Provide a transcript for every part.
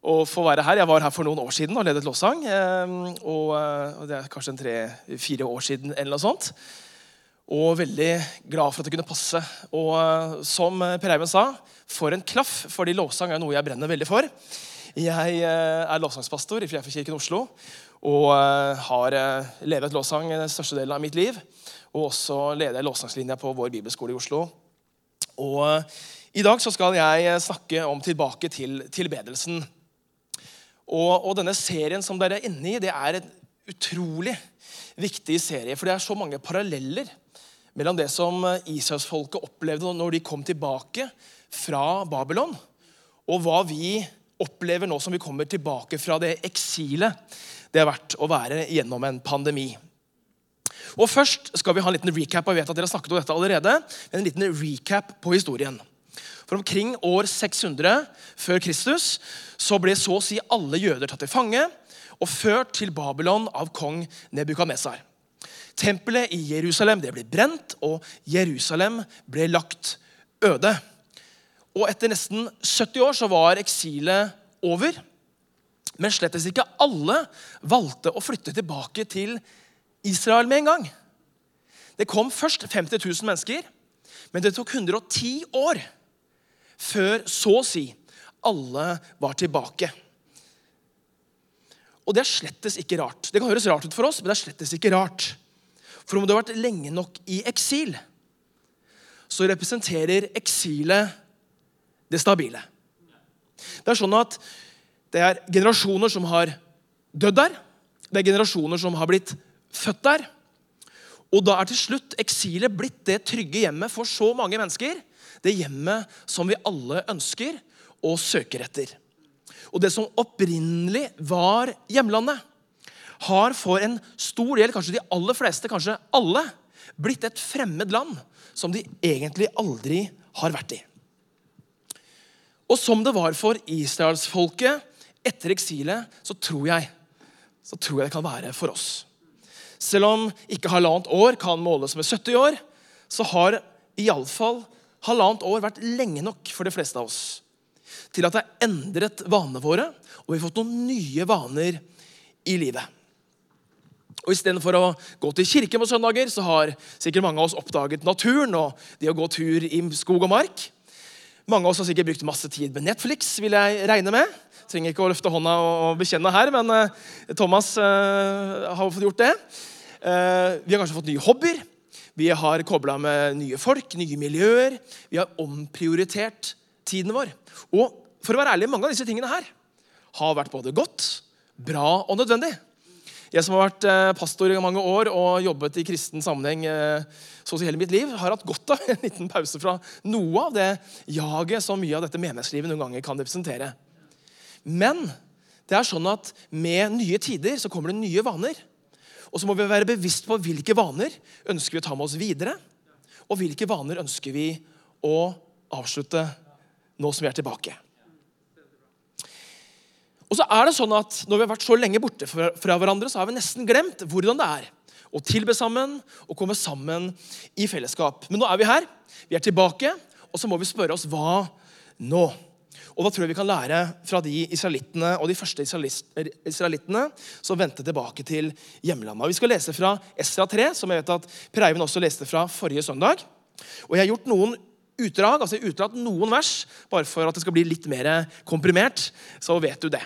å få være her. Jeg var her for noen år siden og ledet lovsang. Eh, og, det er kanskje tre-fire år siden eller noe sånt. Og veldig glad for at det kunne passe. Og eh, som Per Eivind sa, for en klaff, fordi lovsang er noe jeg brenner veldig for. Jeg eh, er lovsangspastor i Fjærfjellkirken Oslo og har levet lovsang den største delen av mitt liv. Og også leder jeg lovsangslinja på vår bibelskole i Oslo. Og i dag så skal jeg snakke om tilbake til tilbedelsen. Og, og, denne serien som dere er inne i, det er en utrolig viktig serie. For det er så mange paralleller mellom det som Israelsfolket opplevde når de kom tilbake fra Babylon, og hva vi opplever nå som vi kommer tilbake fra det eksilet det har vært å være gjennom en pandemi. Og Først skal vi ha en liten recap. Jeg vet at dere har snakket om dette allerede, men en liten recap på historien. For Omkring år 600 før Kristus så ble så å si alle jøder tatt til fange og ført til Babylon av kong Nebukadnesar. Tempelet i Jerusalem det ble brent, og Jerusalem ble lagt øde. Og Etter nesten 70 år så var eksilet over. Men slettes ikke alle valgte å flytte tilbake til Israel med en gang. Det kom først 50 000 mennesker, men det tok 110 år før så å si alle var tilbake. Og det er slettes ikke rart. Det kan høres rart ut for oss, men det er slettes ikke rart. For om du har vært lenge nok i eksil, så representerer eksilet det stabile. Det er sånn at det er generasjoner som har dødd der. Det er generasjoner som har blitt født der. Og da er til slutt eksilet blitt det trygge hjemmet for så mange mennesker. Det hjemmet som vi alle ønsker og søker etter. Og det som opprinnelig var hjemlandet, har for en stor del, kanskje de aller fleste, kanskje alle, blitt et fremmed land som de egentlig aldri har vært i. Og som det var for israelsfolket etter eksilet, så tror jeg, så tror jeg det kan være for oss. Selv om ikke halvannet år kan måles med 70 år, så har iallfall halvannet år vært lenge nok for de fleste av oss til at det har endret vanene våre, og vi har fått noen nye vaner i livet. Og Istedenfor å gå til kirke på søndager så har sikkert mange av oss oppdaget naturen og det å gå tur i skog og mark. Mange av oss har sikkert brukt masse tid med Netflix. vil jeg regne med. Trenger ikke å løfte hånda og bekjenne her, men uh, Thomas uh, har fått gjort det. Uh, vi har kanskje fått nye hobbyer. Vi har kobla med nye folk, nye miljøer. Vi har omprioritert tiden vår. Og for å være ærlig, mange av disse tingene her har vært både godt, bra og nødvendig. Jeg som har vært eh, pastor i mange år og jobbet i kristen sammenheng eh, så å si hele mitt liv, har hatt godt av en liten pause fra noe av det jaget som mye av dette menighetslivet noen ganger kan representere. Men det er sånn at med nye tider så kommer det nye vaner. Og så må vi være bevisst på hvilke vaner ønsker vi å ta med oss videre, og hvilke vaner ønsker vi å avslutte nå som vi er tilbake. Og så er det sånn at Når vi har vært så lenge borte fra, hverandre, så har vi nesten glemt hvordan det er å tilbe sammen og komme sammen i fellesskap. Men nå er vi her, vi er tilbake, og så må vi spørre oss hva nå? Og Hva tror jeg vi kan lære fra de israelittene og de første israelittene som vendte tilbake til hjemlandet? Vi skal lese fra Esra 3, som jeg vet at Per Eivind også leste fra forrige søndag. Og Jeg har gjort noen utdrag, altså utdratt noen vers, bare for at det skal bli litt mer komprimert. Så vet du det.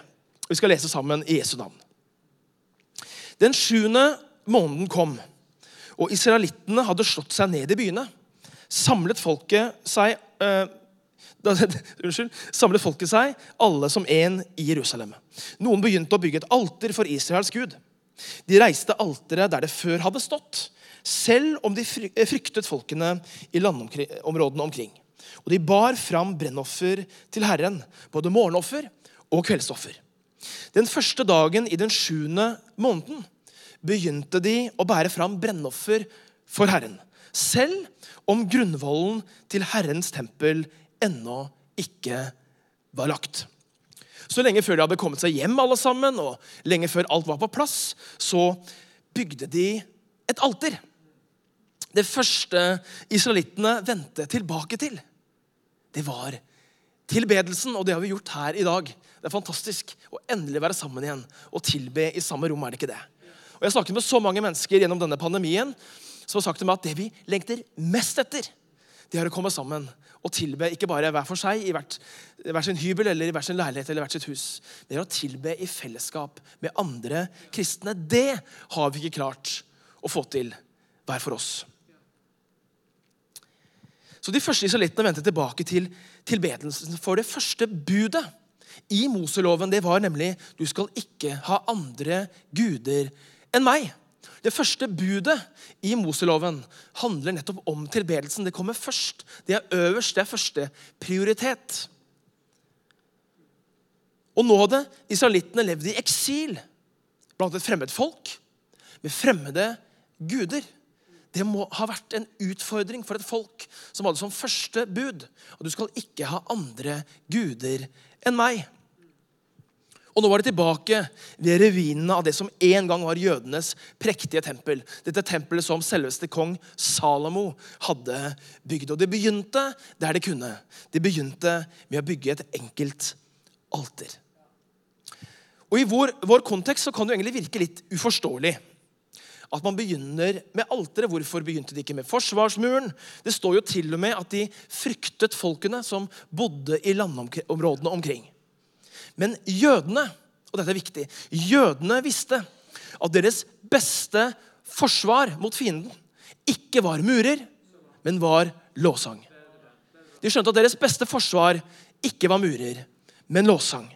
Vi skal lese sammen i Jesu navn. Den sjuende måneden kom, og israelittene hadde slått seg ned i byene. Samlet folket seg øh, Unnskyld. Samlet folket seg, alle som én, i Jerusalem. Noen begynte å bygge et alter for Israels gud. De reiste alteret der det før hadde stått, selv om de fryktet folkene i landområdene omkring. Og de bar fram brennoffer til Herren, både morgenoffer og kveldsoffer. Den første dagen i den sjuende måneden begynte de å bære fram brennoffer for Herren, selv om grunnvollen til Herrens tempel ennå ikke var lagt. Så lenge før de hadde kommet seg hjem, alle sammen, og lenge før alt var på plass, så bygde de et alter. Det første israelittene vendte tilbake til, det var tilbedelsen. Og det har vi gjort her i dag. Det er fantastisk å endelig være sammen igjen og tilbe i samme rom. er det ikke det? Og Jeg snakket med så mange mennesker gjennom denne pandemien som har sagt til meg at det vi lengter mest etter, det er å komme sammen og tilbe ikke bare hver for seg i hvert, hver sin hybel eller i hver sin leilighet eller hvert sitt hus. Det er å tilbe i fellesskap med andre kristne. Det har vi ikke klart å få til hver for oss. Så De første isolittene vendte tilbake til tilbedelsen. For det første budet i Moseloven det var nemlig du skal ikke ha andre guder enn meg. Det første budet i Moseloven handler nettopp om tilbedelsen. Det kommer først. Det er øverst. Det er første prioritet. Og nå hadde israelittene levd i eksil blant et fremmed folk med fremmede guder. Det må ha vært en utfordring for et folk som hadde som første bud at du skal ikke ha andre guder enn meg. Og nå var de tilbake ved ruinene av det som en gang var jødenes prektige tempel. Dette tempelet som selveste kong Salomo hadde bygd. Og de begynte der de kunne. De begynte med å bygge et enkelt alter. Og I vår, vår kontekst så kan det egentlig virke litt uforståelig at man begynner med alteret. Hvorfor begynte de ikke med forsvarsmuren? Det står jo til og med at de fryktet folkene som bodde i landområdene omkring. Men jødene, og dette er viktig, jødene visste at deres beste forsvar mot fienden ikke var murer, men var låsang. De skjønte at deres beste forsvar ikke var murer, men låsang.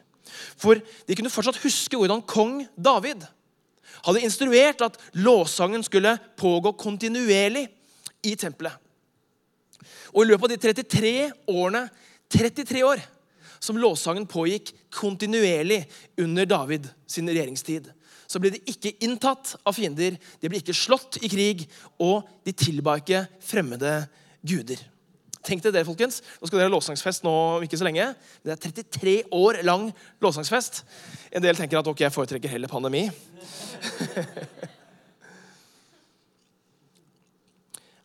For de kunne fortsatt huske hvordan kong David hadde instruert at låssangen skulle pågå kontinuerlig i tempelet. Og I løpet av de 33 årene 33 år som lovsangen pågikk kontinuerlig under David sin regjeringstid. Så ble de ikke inntatt av fiender, de ble ikke slått i krig, og de tilba ikke fremmede guder. Tenk dere det, folkens. Nå skal dere ha lovsangsfest nå ikke så lenge. Det er 33 år lang lovsangsfest. En del tenker at ok, jeg foretrekker heller pandemi.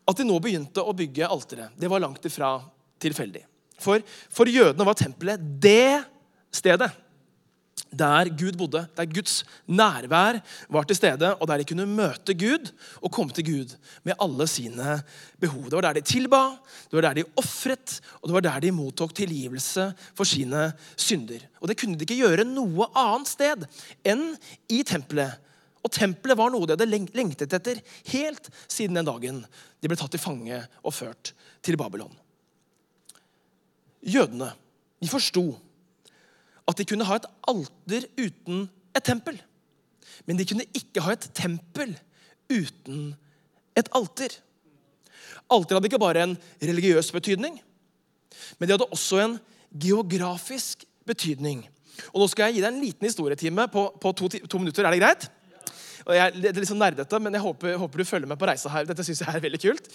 At de nå begynte å bygge alteret, det var langt ifra tilfeldig. For, for jødene var tempelet det stedet der Gud bodde, der Guds nærvær var til stede, og der de kunne møte Gud og komme til Gud med alle sine behov. Det var der de tilba, det var der de ofret, og det var der de mottok tilgivelse for sine synder. Og Det kunne de ikke gjøre noe annet sted enn i tempelet. Og tempelet var noe de hadde lengtet etter helt siden den dagen de ble tatt til fange og ført til Babylon jødene de forsto at de kunne ha et alter uten et tempel. Men de kunne ikke ha et tempel uten et alter. Alter hadde ikke bare en religiøs betydning, men de hadde også en geografisk betydning. Og Nå skal jeg gi deg en liten historietime på, på to, to, minutter. Er det greit? Og jeg, det er litt sånn nerdete, men jeg håper, håper, du følger med på reisa her. Dette synes jeg er veldig kult.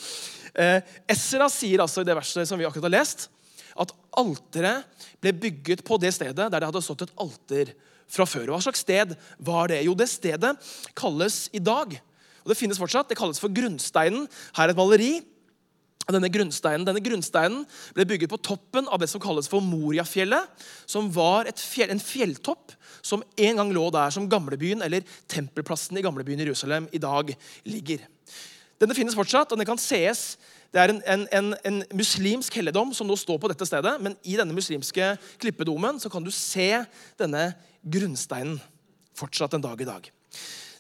Eh, Esra sier altså i det verset som vi akkurat har lest, at alteret ble bygget på det stedet der det hadde stått et alter fra før. Hva slags sted var det? Jo, det stedet kalles i dag og det finnes fortsatt, det kalles for grunnsteinen. Her er et maleri. Denne grunnsteinen, denne grunnsteinen ble bygget på toppen av det som kalles for Moriafjellet, som var fjell, en fjelltopp som en gang lå der som gamlebyen, eller tempelplassen i gamlebyen Jerusalem i dag ligger. Denne finnes fortsatt, og den kan sees det er en, en, en, en, muslimsk helligdom som nå står på dette stedet. Men i denne muslimske klippedomen så kan du se denne grunnsteinen fortsatt en dag i dag.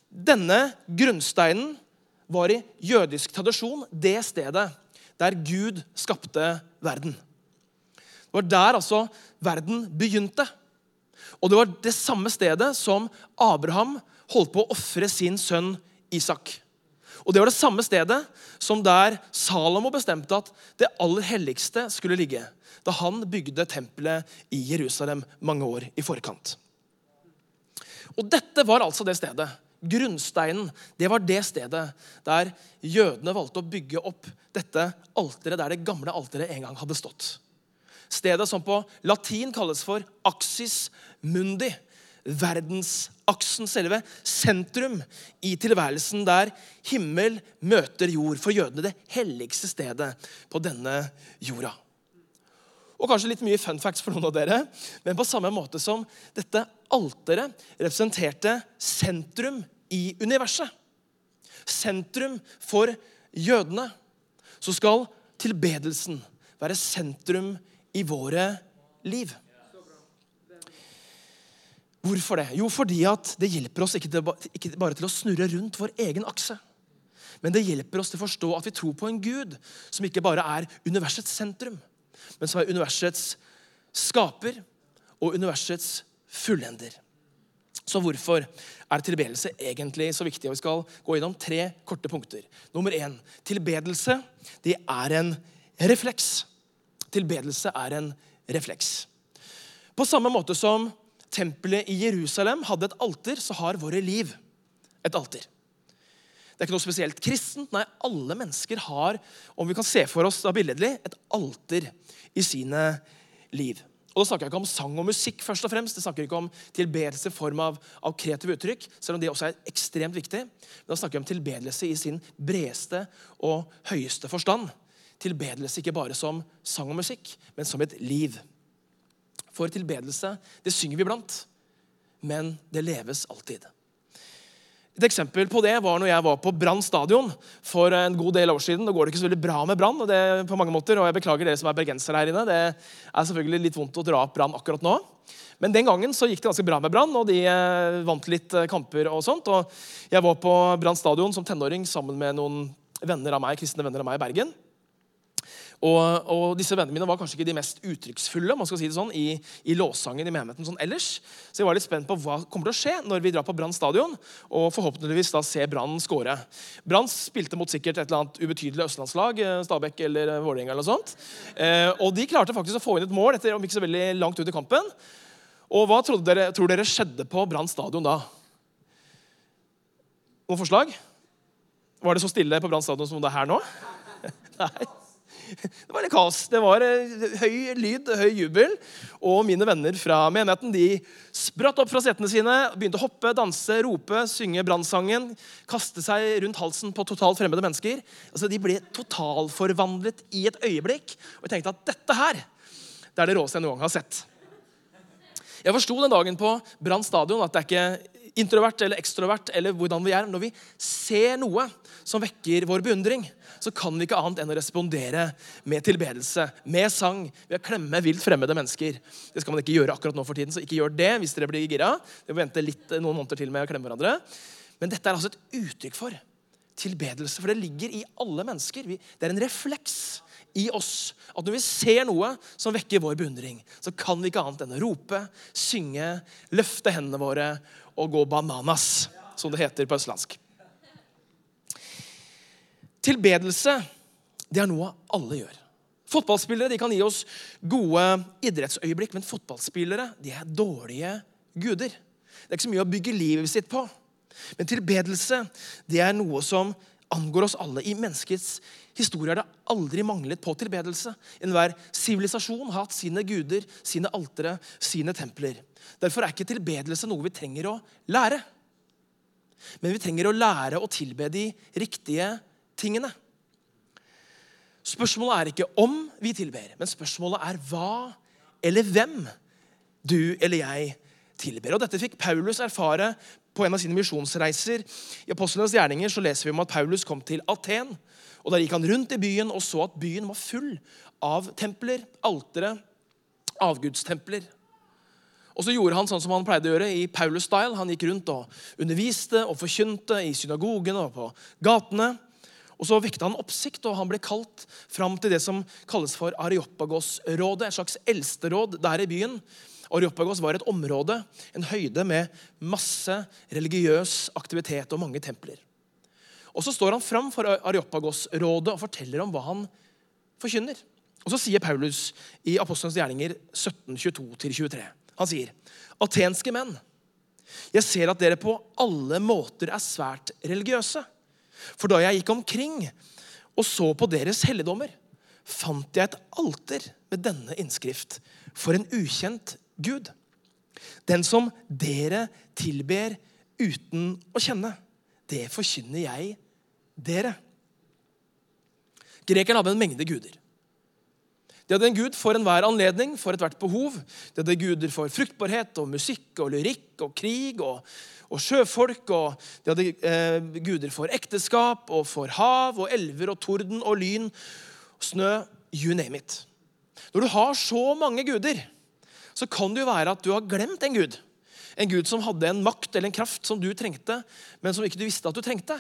Denne grunnsteinen var i jødisk tradisjon det stedet der Gud skapte verden. Det var der altså verden begynte. Og det var det samme stedet som Abraham holdt på å ofre sin sønn Isak. Og Det var det samme stedet som der Salomo bestemte at det aller helligste skulle ligge. Da han bygde tempelet i Jerusalem mange år i forkant. Og Dette var altså det stedet grunnsteinen, det var det stedet der jødene valgte å bygge opp dette alteret der det gamle alteret en gang hadde stått. Stedet som på latin kalles for axis mundi. Verdensaksen, selve sentrum i tilværelsen der himmel møter jord. For jødene det helligste stedet på denne jorda. Og kanskje litt mye fun facts for noen av dere, men på samme måte som dette alteret representerte sentrum i universet, sentrum for jødene, så skal tilbedelsen være sentrum i våre liv. Hvorfor det? Jo, fordi at det hjelper oss ikke, bare til å snurre rundt vår egen akse. Men det hjelper oss til å forstå at vi tror på en Gud som ikke bare er universets sentrum, men som er universets skaper og universets fullender. Så hvorfor er tilbedelse egentlig så viktig? Og Vi skal gå gjennom tre korte punkter. Nummer én tilbedelse det er en refleks. Tilbedelse er en refleks. På samme måte som tempelet i Jerusalem hadde et alter, så har våre liv et alter. Det er ikke noe spesielt kristent. Nei, alle mennesker har om vi kan se for oss da billedlig, et alter i sine liv. Og Da snakker jeg ikke om sang og musikk, først og fremst. Det snakker ikke om tilbedelse i form av, av kreative uttrykk, selv om det også er ekstremt viktig. Men da snakker jeg om tilbedelse i sin bredeste og høyeste forstand. Tilbedelse ikke bare som sang og musikk, men som et liv. For tilbedelse, det synger vi blant, men det leves alltid. Et eksempel på det var når jeg var på Brann stadion for en god del år siden. Nå går det ikke så veldig bra med Brann, og det på mange måter, og jeg beklager dere som er bergensere her inne. Det er selvfølgelig litt vondt å dra opp Brann akkurat nå. Men den gangen så gikk det ganske bra med Brann, og de eh, vant litt eh, kamper. og sånt. Og Jeg var på Brann stadion som tenåring sammen med noen venner av meg, kristne venner av meg i Bergen. Og, og, disse vennene mine var kanskje ikke de mest uttrykksfulle man skal si det sånn, i, i lovsangen i menigheten sånn ellers. Så jeg var litt spent på hva kommer til å skje når vi drar på Brann stadion og forhåpentligvis da ser Brann skåre. Brann spilte mot sikkert et eller annet ubetydelig østlandslag, eh, Stabæk eller eh, Vålerenga. eller noe sånt. Eh, og de klarte faktisk å få inn et mål etter om ikke så veldig langt ut i kampen. Og hva dere, tror dere skjedde på Brann stadion da? Noen forslag? Var det så stille på Brann stadion som det er her nå? Nei. Det var litt kaos. Det var eh, høy lyd, høy jubel. Og mine venner fra menigheten de spratt opp fra setene sine, begynte å hoppe, danse, rope, synge brannsangen, kaste seg rundt halsen på totalt fremmede mennesker. Altså, De ble totalforvandlet i et øyeblikk. Og jeg tenkte at dette her det er det råeste jeg noen gang har sett. Jeg forsto den dagen på Brann stadion at det er ikke introvert eller ekstrovert eller hvordan vi er. Når vi ser noe som vekker vår beundring, så kan vi ikke annet enn å respondere med tilbedelse, med sang, ved å klemme vilt fremmede mennesker. Det skal man ikke gjøre akkurat nå for tiden, så ikke gjør det hvis dere blir gira. Vi må vente litt, noen måneder til med å klemme hverandre. Men dette er altså et uttrykk for tilbedelse, for det ligger i alle mennesker. Det er en refleks i oss at når vi ser noe som vekker vår beundring, så kan vi ikke annet enn å rope, synge, løfte hendene våre og gå bananas, som det heter på østlandsk. Tilbedelse det er noe alle gjør. Fotballspillere de kan gi oss gode idrettsøyeblikk, men fotballspillere de er dårlige guder. Det er ikke så mye å bygge livet sitt på. Men tilbedelse det er noe som angår oss alle. I menneskets historie har det aldri manglet på tilbedelse. Enhver sivilisasjon har hatt sine guder, sine altere, sine templer. Derfor er ikke tilbedelse noe vi trenger å lære. Men vi trenger å lære å tilbe de riktige tingene. Spørsmålet er ikke om vi tilber, men spørsmålet er hva eller hvem du eller jeg tilber. Og Dette fikk Paulus erfare på en av sine misjonsreiser. I Apostlenes gjerninger så leser vi om at Paulus kom til Aten. og Der gikk han rundt i byen og så at byen var full av templer, altere, avgudstempler. Og så gjorde han sånn som han pleide å gjøre i Paulus-style. Han gikk rundt og underviste og forkynte i synagogene og på gatene. Og Så vekte han oppsikt, og han ble kalt fram til det som kalles for Areopagos-rådet. Et slags eldsteråd der i byen. Areopagos var et område, en høyde med masse religiøs aktivitet og mange templer. Og Så står han fram for Areopagos-rådet og forteller om hva han forkynner. Og Så sier Paulus i Apostelens gjerninger 17, 22-23. Han sier, atenske menn, Jeg ser at dere på alle måter er svært religiøse. For da jeg gikk omkring og så på deres helligdommer, fant jeg et alter med denne innskrift for en ukjent Gud. Den som dere tilber uten å kjenne, det forkynner jeg dere. Grekerne hadde en mengde guder. De hadde en gud for enhver anledning, for ethvert behov. De hadde guder for fruktbarhet og musikk og lyrikk og krig og, og sjøfolk. og De hadde eh, guder for ekteskap og for hav og elver og torden og lyn, snø, you name it. Når du har så mange guder, så kan det jo være at du har glemt en gud. En gud som hadde en makt eller en kraft som du trengte, men som ikke du visste at du trengte.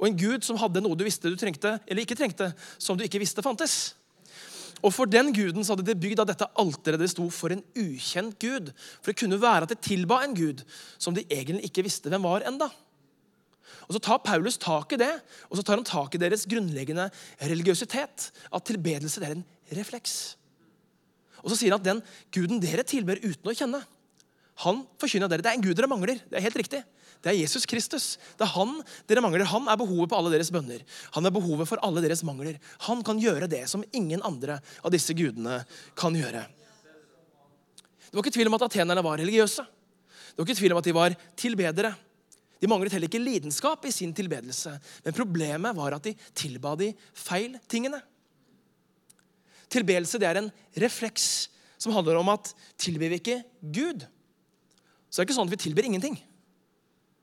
Og en gud som hadde noe du visste du trengte eller ikke trengte, som du ikke visste fantes. Og For den guden så hadde de bygd av dette alteret det sto for en ukjent gud. For det kunne være at det tilba en gud som de egentlig ikke visste hvem var enda. Og Så tar Paulus tak i det, og så tar han tak i deres grunnleggende religiøsitet. At tilbedelse er en refleks. Og Så sier han at den guden dere tilber uten å kjenne, han forkynner dere. Det er en gud dere mangler. Det er helt riktig. Det er Jesus Kristus. Det er han dere mangler. Han er behovet på alle deres bønner. Han er behovet for alle deres mangler. Han kan gjøre det som ingen andre av disse gudene kan gjøre. Det var ikke tvil om at atenerne var religiøse. Det var ikke tvil om at de var tilbedere. De manglet heller ikke lidenskap i sin tilbedelse. Men problemet var at de tilba de feil tingene. Tilbedelse det er en refleks som handler om at tilber vi ikke Gud, så det er ikke sånn at vi tilber ingenting.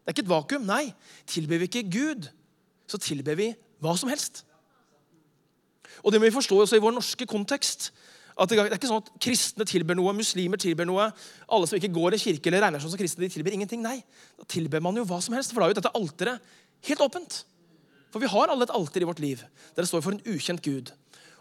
Det er ikke et vakuum. Nei, tilber vi ikke Gud, så tilber vi hva som helst. Og det må vi forstå også i vår norske kontekst. At Det er ikke sånn at kristne tilber noe, muslimer tilber noe. Alle som ikke går i kirke eller regner seg som kristne, de tilber ingenting. Nei, da tilber man jo hva som helst. For da er jo dette alteret helt åpent. For vi har alle et alter i vårt liv der det står for en ukjent Gud.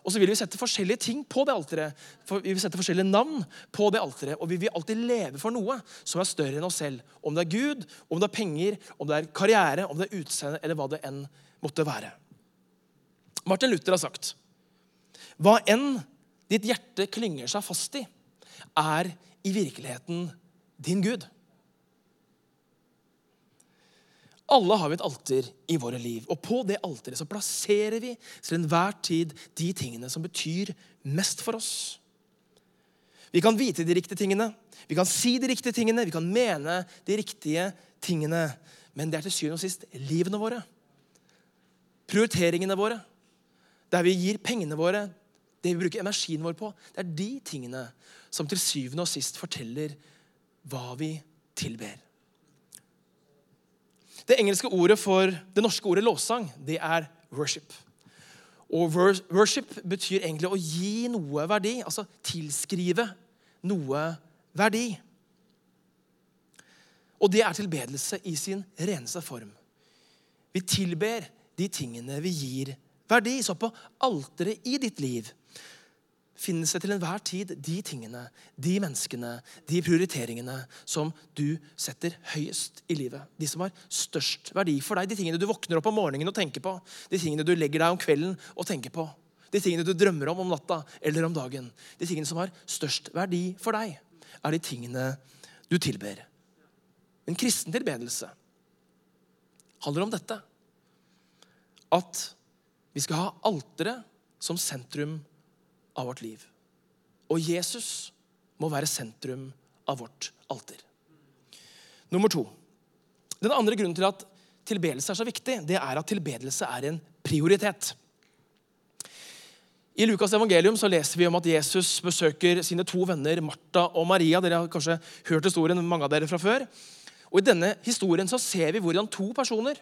Og så vil vi sette forskjellige ting på det alteret. Vi vil sette forskjellige navn på det alteret. Og vi vil alltid leve for noe som er større enn oss selv. Om det er Gud, om det er penger, om det er karriere, om det er utseende, eller hva det enn måtte være. Martin Luther har sagt hva enn ditt hjerte klynger seg fast i, er i virkeligheten din Gud. Alle har vi et alter i våre liv, og på det alteret så plasserer vi til enhver tid de tingene som betyr mest for oss. Vi kan vite de riktige tingene, vi kan si de riktige tingene, vi kan mene de riktige tingene, men det er til syvende og sist livene våre. Prioriteringene våre, der vi gir pengene våre, det vi bruker energien vår på, det er de tingene som til syvende og sist forteller hva vi tilber. Det engelske ordet for det norske ordet lovsang, det er worship. Og worship betyr egentlig å gi noe verdi, altså tilskrive noe verdi. Og det er tilbedelse i sin reneste form. Vi tilber de tingene vi gir verdi. Så på alteret i ditt liv finnes det til enhver tid de tingene, de menneskene, de prioriteringene som du setter høyest i livet. De som har størst verdi for deg. De tingene du våkner opp om morgenen og tenker på. De tingene du legger deg om kvelden og tenker på. De tingene du drømmer om om natta eller om dagen. De tingene som har størst verdi for deg, er de tingene du tilber. En kristen tilbedelse handler om dette. At vi skal ha alteret som sentrum av vårt liv. Og Jesus må være sentrum av vårt alter. Nummer to. Den andre grunnen til at tilbedelse er så viktig, det er at tilbedelse er en prioritet. I Lukas evangelium så leser vi om at Jesus besøker sine to venner Martha og Maria. Dere har kanskje hørt historien, mange av dere fra før. Og I denne historien så ser vi hvordan to personer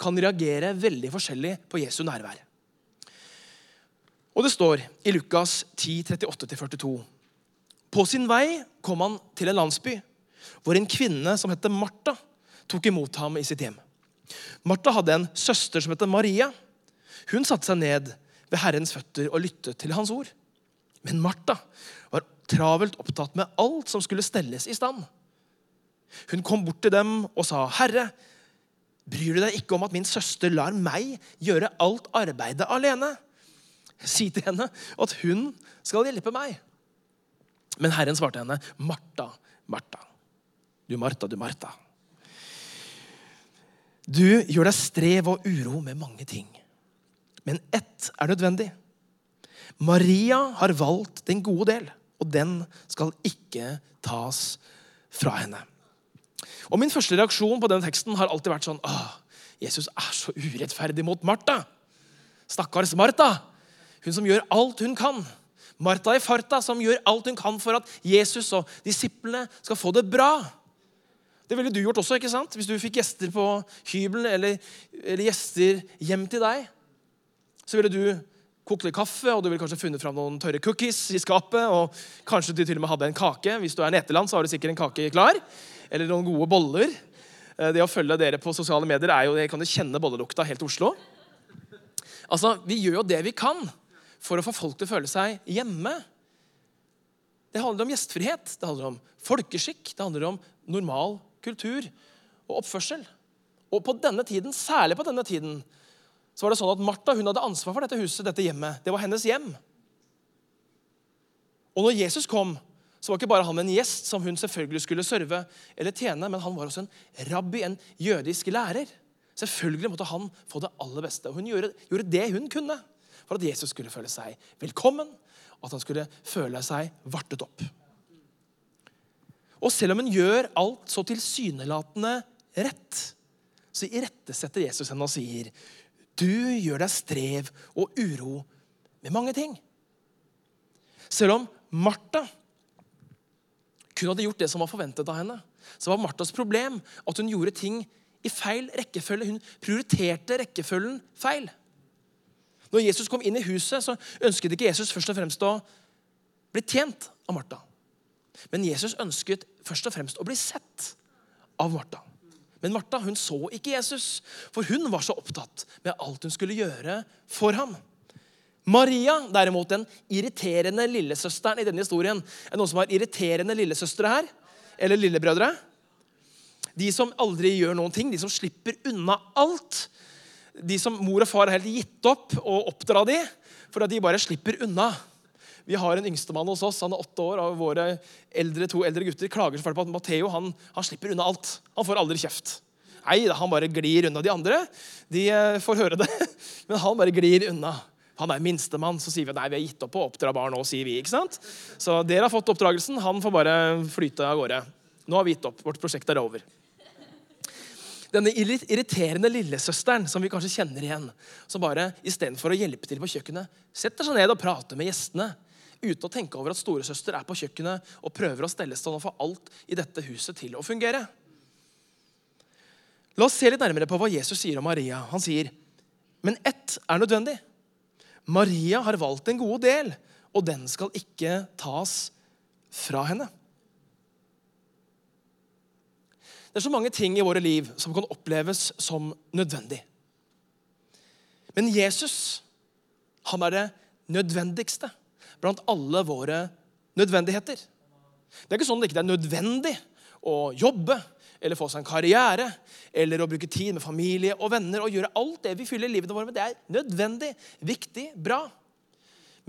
kan reagere veldig forskjellig på Jesu nærvær. Og det står i Lukas 10, 38-42. På sin vei kom han til en landsby hvor en kvinne som het Martha, tok imot ham i sitt hjem. Martha hadde en søster som het Maria. Hun satte seg ned ved Herrens føtter og lyttet til hans ord. Men Martha var travelt opptatt med alt som skulle stelles i stand. Hun kom bort til dem og sa, 'Herre, bryr du deg ikke om at min søster lar meg gjøre alt arbeidet alene?' Si til henne at hun skal hjelpe meg. Men Herren svarte henne, Martha, Martha. Du Martha, du Martha. Du gjør deg strev og uro med mange ting, men ett er nødvendig. Maria har valgt den gode del, og den skal ikke tas fra henne. Og Min første reaksjon på den teksten har alltid vært sånn Åh, Jesus er så urettferdig mot Martha. Stakkars Martha. Hun som gjør alt hun kan. Martha i farta som gjør alt hun kan for at Jesus og disiplene skal få det bra. Det ville du gjort også, ikke sant? Hvis du fikk gjester på hybelen eller, eller gjester hjem til deg. Så ville du kokt litt kaffe, og du ville kanskje funnet fram noen tørre cookies i skapet. Og kanskje du til og med hadde en kake. Hvis du er neteland, så har du sikkert en kake klar. Eller noen gode boller. Eh, det å følge dere på sosiale medier er jo, jeg kan jo kjenne bollelukta helt til Oslo. Altså, Vi gjør jo det vi kan for å få folk til å føle seg hjemme. Det handler om gjestfrihet, det handler om folkeskikk, det handler om normal kultur og oppførsel. Og på denne tiden, særlig på denne tiden, så var det sånn at Martha hun hadde ansvar for dette huset, dette hjemmet. Det var hennes hjem. Og når Jesus kom, så var ikke bare han en gjest som hun selvfølgelig skulle serve eller tjene, men han var også en rabbi, en jødisk lærer. Selvfølgelig måtte han få det aller beste. Og hun gjorde, gjorde det hun kunne for at Jesus skulle føle seg velkommen, og at han skulle føle seg vartet opp. Og selv om hun gjør alt så tilsynelatende rett, så irettesetter Jesus henne og sier, 'Du gjør deg strev og uro med mange ting.' Selv om Martha kun hadde gjort det som var forventet av henne, så var Marthas problem at hun gjorde ting i feil rekkefølge. Hun prioriterte rekkefølgen feil. Når Jesus kom inn i huset, så ønsket ikke Jesus først og fremst å bli tjent av Martha. Men Jesus ønsket først og fremst å bli sett av Martha. Men Martha hun så ikke Jesus, for hun var så opptatt med alt hun skulle gjøre for ham. Maria, derimot, den irriterende lillesøsteren i denne historien. Er det noen som har irriterende lillesøstre her? Eller lillebrødre? De som aldri gjør noen ting, de som slipper unna alt. De som mor og far har helt gitt opp å oppdra de, for at de bare slipper unna. Vi har en yngstemann hos oss. Han er åtte år. og Våre eldre, to eldre gutter klager så på at Matteo han, han, slipper unna alt. Han får aldri kjeft. Nei, han bare glir unna. De andre de eh, får høre det, men han bare glir unna. Han er minstemann, så sier vi nei, vi har gitt opp å oppdra barn nå. sier vi, ikke sant? Så dere har fått oppdragelsen. Han får bare flyte av gårde. Nå har vi gitt opp. Vårt prosjekt er over. Denne irriterende lillesøsteren som vi kanskje kjenner igjen, som bare istedenfor å hjelpe til på kjøkkenet, setter seg ned og prater med gjestene uten å tenke over at storesøster er på kjøkkenet og prøver å stelle stand og få alt i dette huset til å fungere. La oss se litt nærmere på hva Jesus sier om Maria. Han sier, men ett er nødvendig. Maria har valgt en god del, og den skal ikke tas fra henne. Det er så mange ting i våre liv som kan oppleves som nødvendig. Men Jesus, han er det nødvendigste blant alle våre nødvendigheter. Det er ikke sånn at det ikke er nødvendig å jobbe eller få seg en karriere eller å bruke tid med familie og venner og gjøre alt det vi fyller livet vårt med. Det er nødvendig, viktig, bra.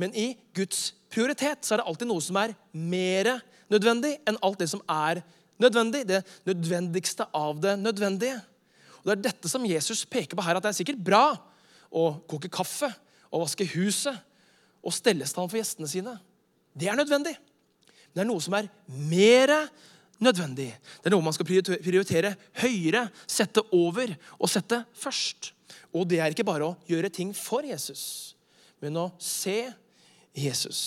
Men i Guds prioritet så er det alltid noe som er mer nødvendig enn alt det som er nødvendig. Det nødvendigste av det nødvendige. Og Det er dette som Jesus peker på her, at det er sikkert bra å koke kaffe og vaske huset og stelle stand for gjestene sine. Det er nødvendig. Men det er noe som er mer nødvendig. Det er noe man skal prioritere høyere, sette over og sette først. Og det er ikke bare å gjøre ting for Jesus, men å se Jesus.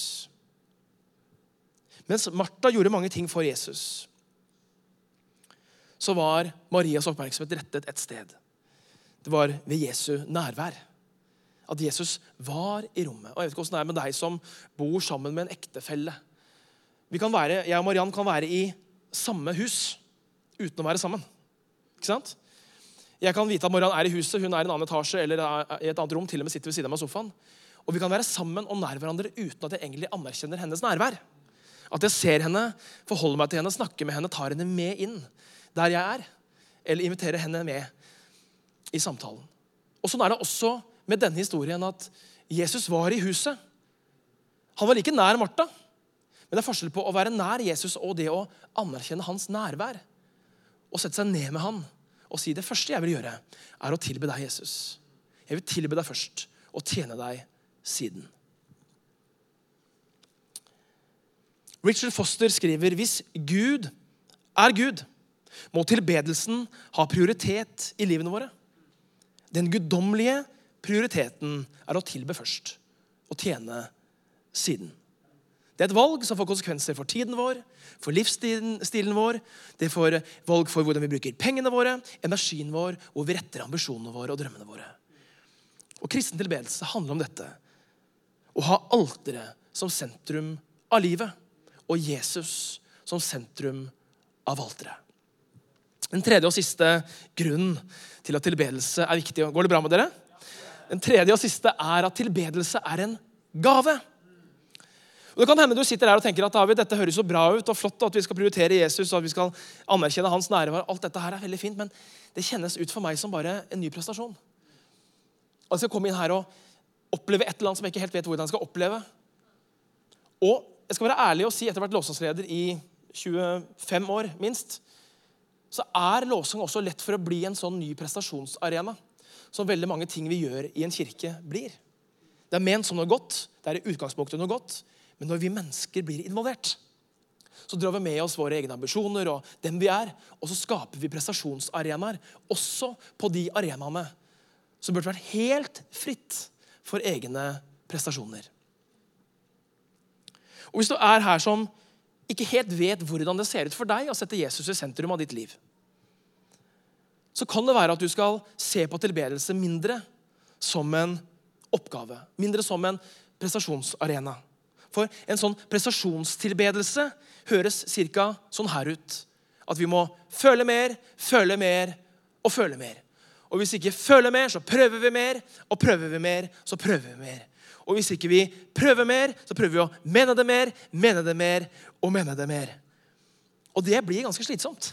Mens Martha gjorde mange ting for Jesus, så var Marias oppmerksomhet rettet et sted. Det var ved Jesu nærvær at Jesus var i rommet. Og Jeg vet ikke hvordan det er med deg som bor sammen med en ektefelle. Være, jeg og Mariann kan være i samme hus uten å være sammen. Ikke sant? Jeg kan vite at Mariann er i huset, hun er i en annen etasje eller i et annet rom. til og med sitter ved siden av sofaen. Og vi kan være sammen og nær hverandre uten at jeg egentlig anerkjenner hennes nærvær. At jeg ser henne, forholder meg til henne, snakker med henne, tar henne med inn der jeg er. Eller invitere henne med i samtalen. Og Sånn er det også med denne historien at Jesus var i huset. Han var like nær Martha. Men det er forskjell på å være nær Jesus og det å anerkjenne hans nærvær. Og sette seg ned med han og si det første jeg vil gjøre, er å tilbe deg, Jesus. Jeg vil tilbe deg først og tjene deg siden. Richard Foster skriver hvis Gud er Gud, må tilbedelsen ha prioritet i livene våre. Den guddommelige prioriteten er å tilbe først og tjene siden. Det er et valg som får konsekvenser for tiden vår, for livsstilen vår. Det får valg for hvordan vi bruker pengene våre, energien vår, hvor vi retter ambisjonene våre og drømmene våre. Og Kristen tilbedelse handler om dette. Å ha alteret som sentrum av livet og Jesus som sentrum av alteret. Den tredje og siste grunnen til at tilbedelse er viktig. Går det bra med dere? Den tredje og siste er at tilbedelse er en gave. Og det kan hende du sitter her og tenker at David, dette høres så bra ut og flott, og at vi skal prioritere Jesus og at vi skal anerkjenne hans nærvær. Alt dette her er veldig fint, men det kjennes ut for meg som bare en ny prestasjon. Og jeg skal komme inn her og oppleve et eller annet som jeg ikke helt vet hvordan jeg skal oppleve. Og jeg skal være ærlig og si, etter å ha vært lovsangsleder i 25 år minst, så er lovsang også lett for å bli en sånn ny prestasjonsarena som veldig mange ting vi gjør i en kirke, blir. Det er ment som noe godt, det er i utgangspunktet noe godt, men når vi mennesker blir involvert, så drar vi med oss våre egne ambisjoner og dem vi er, og så skaper vi prestasjonsarenaer også på de arenaene som burde vært helt fritt for egne prestasjoner. Og Hvis du er her som ikke helt vet hvordan det ser ut for deg å sette Jesus i sentrum av ditt liv, så kan det være at du skal se på tilbedelse mindre som en oppgave. Mindre som en prestasjonsarena. For en sånn prestasjonstilbedelse høres ca. sånn her ut. At vi må føle mer, føle mer og føle mer. Og hvis vi ikke føler mer, så prøver vi mer. Og prøver vi mer, så prøver vi mer. Og hvis ikke vi prøver mer, så prøver vi å mene det mer, mene det mer og mene det mer. Og det blir ganske slitsomt.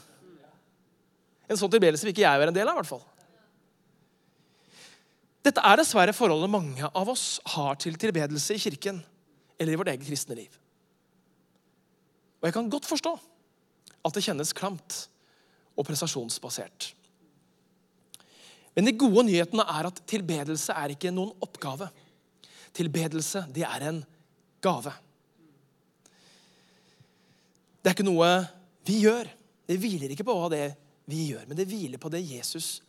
En sånn tilbedelse vil ikke jeg være en del av. I hvert fall. Dette er dessverre forholdet mange av oss har til tilbedelse i kirken eller i vårt eget kristne liv. Og jeg kan godt forstå at det kjennes klamt og prestasjonsbasert. Men de gode nyhetene er at tilbedelse er ikke noen oppgave. Tilbedelse, det er en gave. Det er ikke noe vi gjør. Det hviler ikke på hva det vi gjør, men det hviler på det Jesus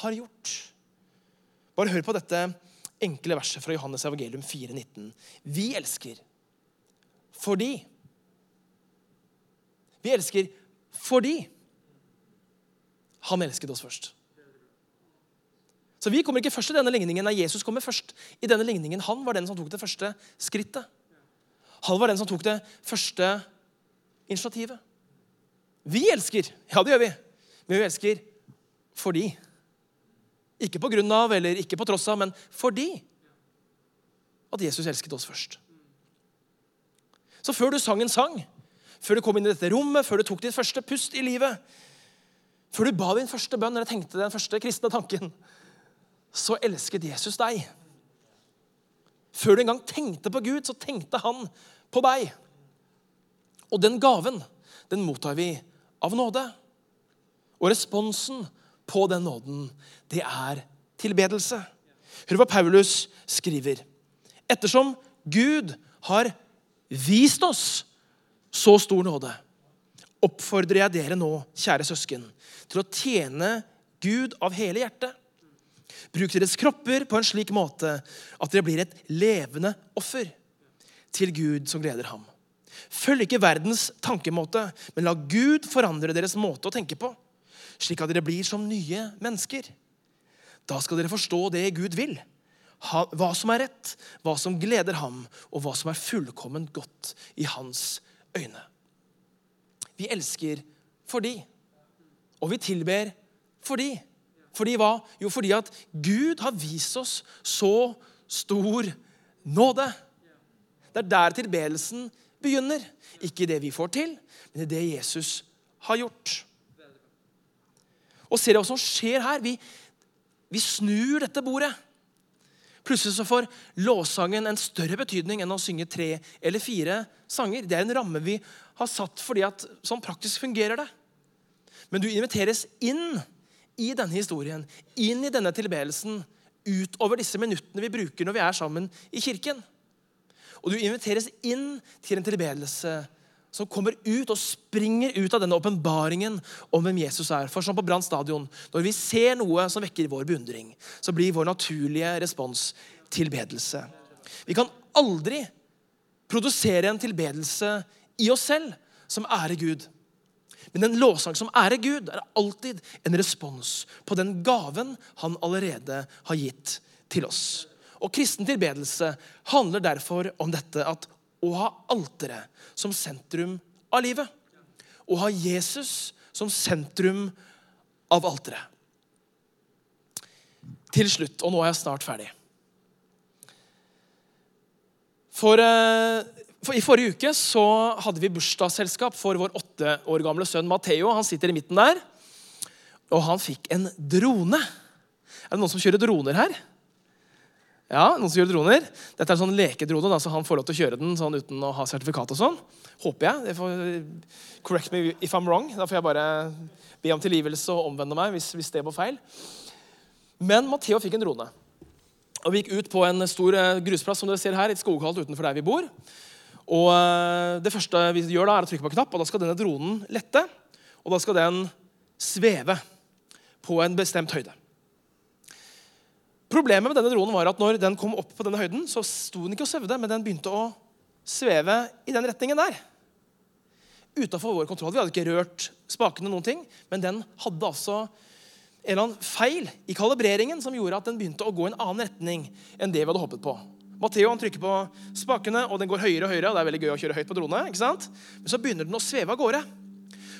har gjort. Bare hør på dette enkle verset fra Johannes evangelium 4,19. Vi elsker fordi Vi elsker fordi han elsket oss først. Så vi kommer ikke først i denne ligningen. Nei, Jesus kommer først i denne ligningen. Han var den som tok det første skrittet. Han var den som tok det første initiativet. Vi elsker. Ja, det gjør vi. Men vi elsker fordi. Ikke på grunn av eller ikke på tross av, men fordi at Jesus elsket oss først. Så før du sang en sang, før du kom inn i dette rommet, før du tok ditt første pust i livet, før du ba din første bønn eller tenkte den første kristne tanken, så elsket Jesus deg. Før du engang tenkte på Gud, så tenkte han på deg. Og den gaven, den mottar vi av nåde. Og responsen på den nåden, det er tilbedelse. Hør hva Paulus skriver. Ettersom Gud har vist oss så stor nåde, oppfordrer jeg dere nå, kjære søsken, til å tjene Gud av hele hjertet Bruk deres kropper på en slik måte at dere blir et levende offer til Gud som gleder ham. Følg ikke verdens tankemåte, men la Gud forandre deres måte å tenke på, slik at dere blir som nye mennesker. Da skal dere forstå det Gud vil, hva som er rett, hva som gleder ham, og hva som er fullkomment godt i hans øyne. Vi elsker fordi, og vi tilber fordi. Fordi hva? Jo, fordi at Gud har vist oss så stor nåde. Det er der tilbedelsen begynner. Ikke i det vi får til, men i det Jesus har gjort. Og ser dere hva som skjer her? Vi, vi snur dette bordet. Plutselig så får låssangen en større betydning enn å synge tre eller fire sanger. Det er en ramme vi har satt fordi at sånn praktisk fungerer det. Men du inviteres inn i denne historien, inn i denne tilbedelsen, utover disse minuttene vi bruker når vi er sammen i kirken. Og du inviteres inn til en tilbedelse som kommer ut og springer ut av denne åpenbaringen om hvem Jesus er. For som på Brann stadion, når vi ser noe som vekker vår beundring, så blir vår naturlige respons tilbedelse. Vi kan aldri produsere en tilbedelse i oss selv som ærer Gud. Men en lovsang som ærer Gud, er alltid en respons på den gaven han allerede har gitt til oss. Og kristen tilbedelse handler derfor om dette at å ha alteret som sentrum av livet. Å ha Jesus som sentrum av alteret. Til slutt, og nå er jeg snart ferdig For, eh, I forrige uke så hadde vi bursdagsselskap for vår åtte år gamle sønn Matheo. Han sitter i midten der. Og han fikk en drone. Er det noen som kjører droner her? Ja, noen som kjører droner. Dette er en sånn lekedrone, da, så han får lov til å kjøre den sånn uten å ha sertifikat. og sånn. Håper jeg. Får, correct me if I'm wrong. Da får jeg bare be om tilgivelse og omvende meg hvis, hvis det var feil. Men Matheo fikk en drone. Og Vi gikk ut på en stor eh, grusplass som dere ser her, et skogholt utenfor der vi bor. Og eh, Det første vi gjør da er å trykke på en knapp, og da skal denne dronen lette. Og da skal den sveve på en bestemt høyde. Problemet med denne dronen var at når den kom opp på denne høyden, så sto den ikke og svevde, men den begynte å sveve i den retningen der. Utafor vår kontroll. Vi hadde ikke rørt spakene, noen ting, men den hadde altså en eller annen feil i kalibreringen som gjorde at den begynte å gå i en annen retning enn det vi hadde håpet på. Matteo han trykker på spakene, og den går høyere og høyere. og det er veldig gøy å kjøre høyt på drone, ikke sant? Men så begynner den å sveve av gårde.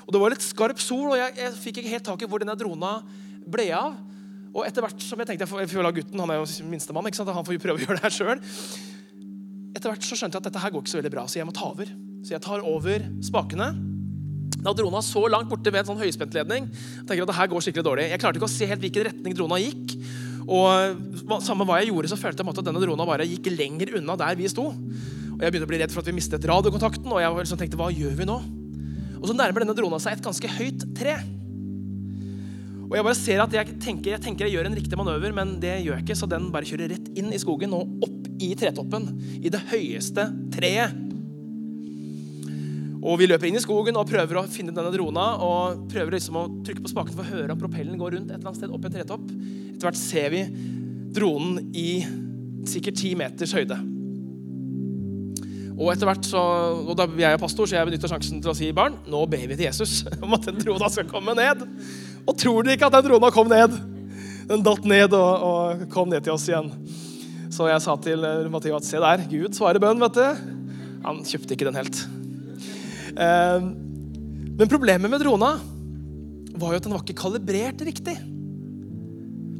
Og Det var litt skarp sol, og jeg, jeg fikk ikke helt tak i hvor denne drona ble av. Og etter hvert som jeg tenkte jeg får, jeg får la gutten, han er jo minstemann, ikke sant? han får jo prøve å gjøre det her sjøl. Etter hvert så skjønte jeg at dette her går ikke så veldig bra, så jeg må ta over. Så jeg tar over spakene. Da drona så langt borte ved en sånn høyspentledning, tenker at det her går skikkelig dårlig. Jeg klarte ikke å se helt hvilken retning drona gikk. Og samme hva jeg gjorde, så følte jeg at denne drona bare gikk lenger unna der vi sto. Og Jeg begynte å bli redd for at vi mistet radiokontakten, og jeg liksom tenkte hva gjør vi nå? Og så nærmer denne drona seg et ganske høyt tre. Og Jeg bare ser at jeg tenker, jeg tenker jeg gjør en riktig manøver, men det gjør jeg ikke, så den bare kjører rett inn i skogen og opp i tretoppen. I det høyeste treet. Og Vi løper inn i skogen og prøver å finne denne drona. og prøver liksom å trykke på spaken for å høre om propellen går rundt et eller annet sted opp i en tretopp. Etter hvert ser vi dronen i sikkert ti meters høyde. Og etter hvert så, og da jeg er pastor, så jeg benytter sjansen til å si barn, nå ber vi til Jesus om at den drona skal komme ned. Og tror dere ikke at den drona kom ned? Den datt ned og, og, kom ned til oss igjen. Så jeg sa til Matheo at se der, Gud svarer bønn, vet du. Han kjøpte ikke den helt. Eh, men problemet med drona var jo at den var ikke kalibrert riktig.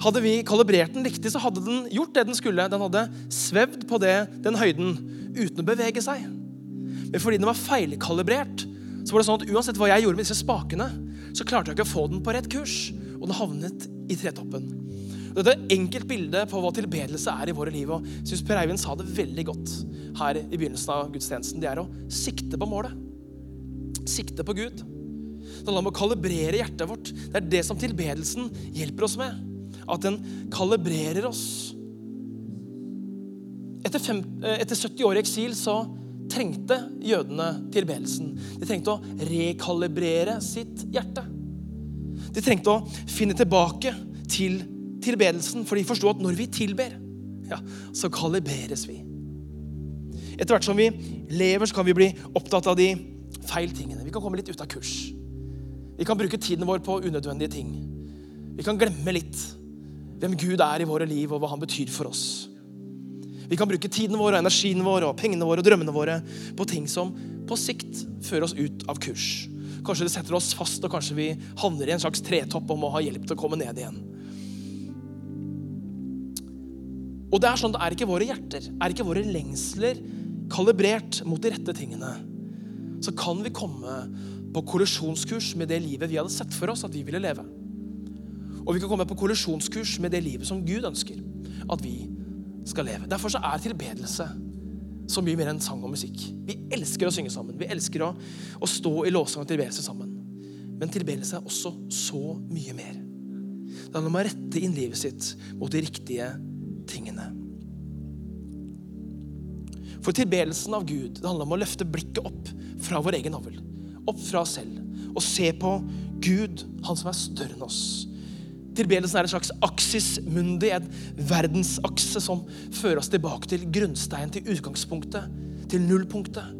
Hadde vi kalibrert den riktig, så hadde den gjort det den skulle. Den hadde svevd på det, den høyden uten å bevege seg. Men fordi den var feilkalibrert, så var det sånn at uansett hva jeg gjorde med disse spakene, så klarte jeg ikke å få den på rett kurs. Og den havnet i tretoppen. Dette er et enkelt bilde på hva tilbedelse er i våre liv. og jeg synes Per Eivind sa det veldig godt her i begynnelsen av gudstjenesten. Det er å sikte på målet. Sikte på Gud. Det handler om å kalibrere hjertet vårt. Det er det som tilbedelsen hjelper oss med. At den kalibrerer oss. Etter, fem, eh, etter 70 år i eksil så trengte jødene tilbedelsen. De trengte å rekalibrere sitt hjerte. De trengte å finne tilbake til tilbedelsen, for de forsto at når vi tilber, ja, så kalibreres vi. Etter hvert som vi lever, så kan vi bli opptatt av de feil tingene. Vi kan komme litt ut av kurs. Vi kan bruke tiden vår på unødvendige ting. Vi kan glemme litt hvem Gud er i våre liv, og hva han betyr for oss. Vi kan bruke tiden vår, og energien vår, og pengene våre og drømmene våre på ting som på sikt fører oss ut av kurs. Kanskje det setter oss fast, og kanskje vi havner i en slags tretopp om å ha hjelp til å komme ned igjen. Og det Er sånn, det er ikke våre hjerter, er ikke våre lengsler kalibrert mot de rette tingene, så kan vi komme på kollisjonskurs med det livet vi hadde sett for oss at vi ville leve. Og vi kan komme på kollisjonskurs med det livet som Gud ønsker at vi skal leve. Derfor så er tilbedelse så mye mer enn sang og musikk. Vi elsker å synge sammen. Vi elsker å, å stå i lovsang og tilbedelse sammen. Men tilbedelse er også så mye mer. Det handler om å rette inn livet sitt mot de riktige tingene. For tilbedelsen av Gud det handler om å løfte blikket opp fra vår egen navl. Opp fra oss selv. Og se på Gud, han som er større enn oss. Tilbedelsen er en slags aksis mundi, en verdensakse som fører oss tilbake til grunnsteinen, til utgangspunktet, til nullpunktet.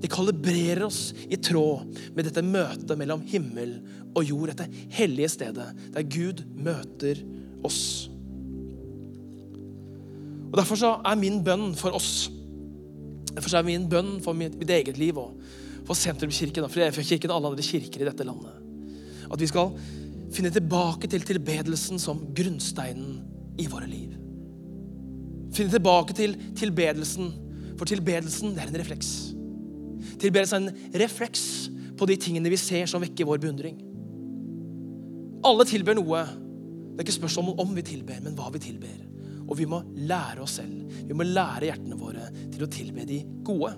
De kalibrerer oss i tråd med dette møtet mellom himmel og jord, dette hellige stedet der Gud møter oss. Og Derfor så er min bønn for oss Derfor så er min bønn for mitt, eget liv og for Sentrumskirken, for kirken og alle andre kirker i dette landet, at vi skal finne tilbake til tilbedelsen som grunnsteinen i våre liv. Finne tilbake til tilbedelsen, for tilbedelsen det er en refleks. Tilbedelsen er en refleks på de tingene vi ser som vekker vår beundring. Alle tilber noe. Det er ikke spørsmål om vi tilber, men hva vi tilber. Og vi må lære oss selv. Vi må lære hjertene våre til å tilbe de gode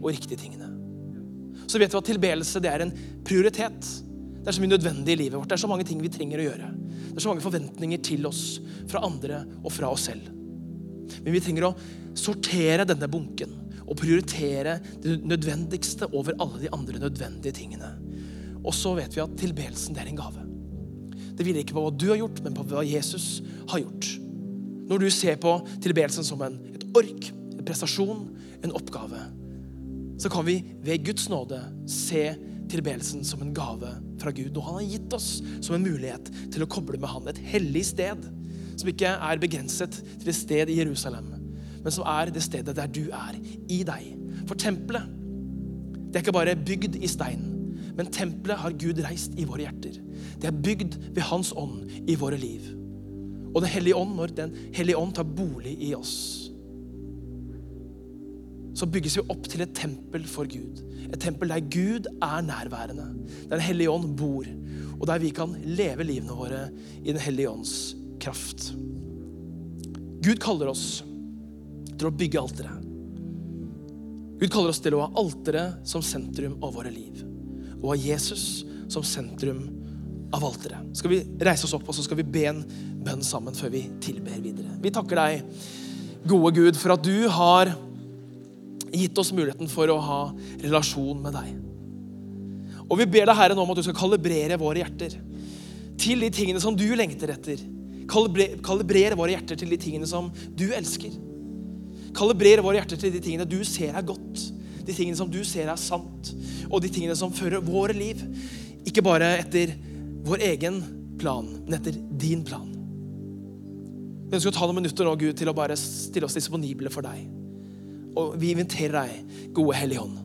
og riktige tingene. Så vet vi at tilbedelse det er en prioritet. Det er så mye nødvendig i livet vårt. Det er så mange ting vi trenger å gjøre. Det er så mange forventninger til oss fra andre og fra oss selv. Men vi trenger å sortere denne bunken og prioritere det nødvendigste over alle de andre nødvendige tingene. Og så vet vi at tilbedelsen det er en gave. Det hviler ikke på hva du har gjort, men på hva Jesus har gjort. Når du ser på tilbedelsen som en, et ork, en prestasjon, en oppgave, så kan vi ved Guds nåde se tilbedelsen som en gave fra Gud. Og han har gitt oss som en mulighet til å koble med han. Et hellig sted som ikke er begrenset til et sted i Jerusalem, men som er det stedet der du er, i deg. For tempelet det er ikke bare bygd i stein, men tempelet har Gud reist i våre hjerter. Det er bygd ved Hans ånd i våre liv. Og Den hellige ånd, når Den hellige ånd tar bolig i oss, så bygges vi opp til et tempel for Gud. Et tempel der Gud er nærværende, der Den hellige ånd bor, og der vi kan leve livene våre i Den hellige ånds kraft. Gud kaller oss til å bygge alteret. Gud kaller oss til å ha alteret som sentrum av våre liv, og ha Jesus som sentrum av alteret. Skal vi reise oss opp og så skal vi be en bønn sammen før vi tilber videre. Vi takker deg, gode Gud, for at du har gitt oss muligheten for å ha relasjon med deg. Og vi ber deg, Herre, nå om at du skal kalibrere våre hjerter til de tingene som du lengter etter. Kalibrere, kalibrere våre hjerter til de tingene som du elsker. Kalibrere våre hjerter til de tingene du ser er godt, de tingene som du ser er sant, og de tingene som fører våre liv. Ikke bare etter vår egen plan, men etter din plan. Vi ønsker å ta noen minutter nå, Gud, til å bare stille oss disponible for deg. Og vi inviterer deg, gode Hellige Hånd,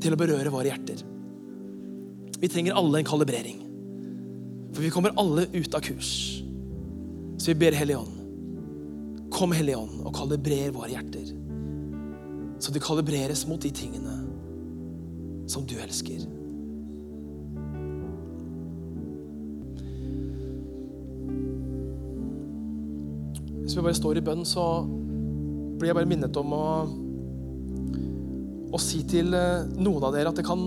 til å berøre våre hjerter. Vi trenger alle en kalibrering. For vi kommer alle ut av kurs. Så vi ber Hellige Ånd, kom Hellige Ånd og kalibrer våre hjerter. Så de kalibreres mot de tingene som du elsker. Hvis vi bare står i bønn, så blir jeg bare minnet om å, å si til eh, noen av dere at det kan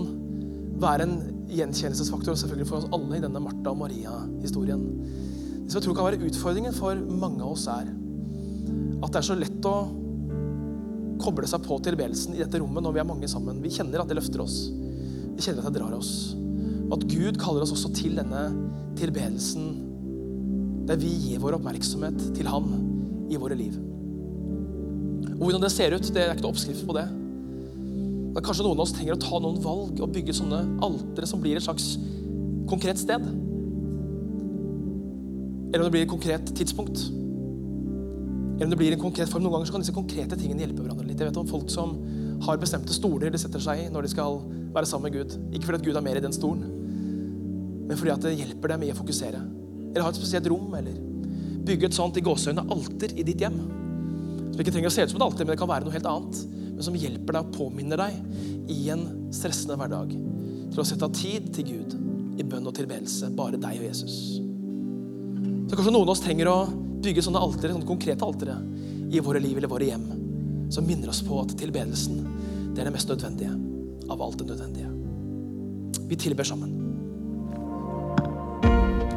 være en gjenkjennelsesfaktor selvfølgelig for oss alle i denne Martha og Maria-historien. Det som jeg tror kan være utfordringen for mange av oss, er at det er så lett å koble seg på tilbedelsen i dette rommet når vi er mange sammen. Vi kjenner at det løfter oss. Vi kjenner at det drar oss. At Gud kaller oss også til denne tilbedelsen der vi gir vår oppmerksomhet til Han i våre liv. Og hvordan det ser ut, det er ikke noe oppskrift på det. Men kanskje noen av oss trenger å ta noen valg og bygge sånne altere som blir et slags konkret sted. Eller om det blir et konkret tidspunkt. Eller om det blir en konkret form. Noen ganger så kan disse konkrete tingene hjelpe hverandre litt. Jeg vet om folk som har bestemte stoler de setter seg i når de skal være sammen med Gud. Ikke fordi at Gud er mer i den stolen, men fordi at det hjelper dem i å fokusere. Eller ha et spesielt rom, eller bygge et sånt i gåsehøyne alter i ditt hjem. Som ikke trenger å se ut som et alter, men det kan være noe helt annet. Men som hjelper deg og påminner deg i en stressende hverdag til å sette av tid til Gud i bønn og tilbedelse. Bare deg og Jesus. Så kanskje noen av oss trenger å bygge sånne altere, sånne konkrete altere i våre liv eller våre hjem. Som minner oss på at tilbedelsen det er det mest nødvendige av alt det nødvendige. Vi tilber sammen.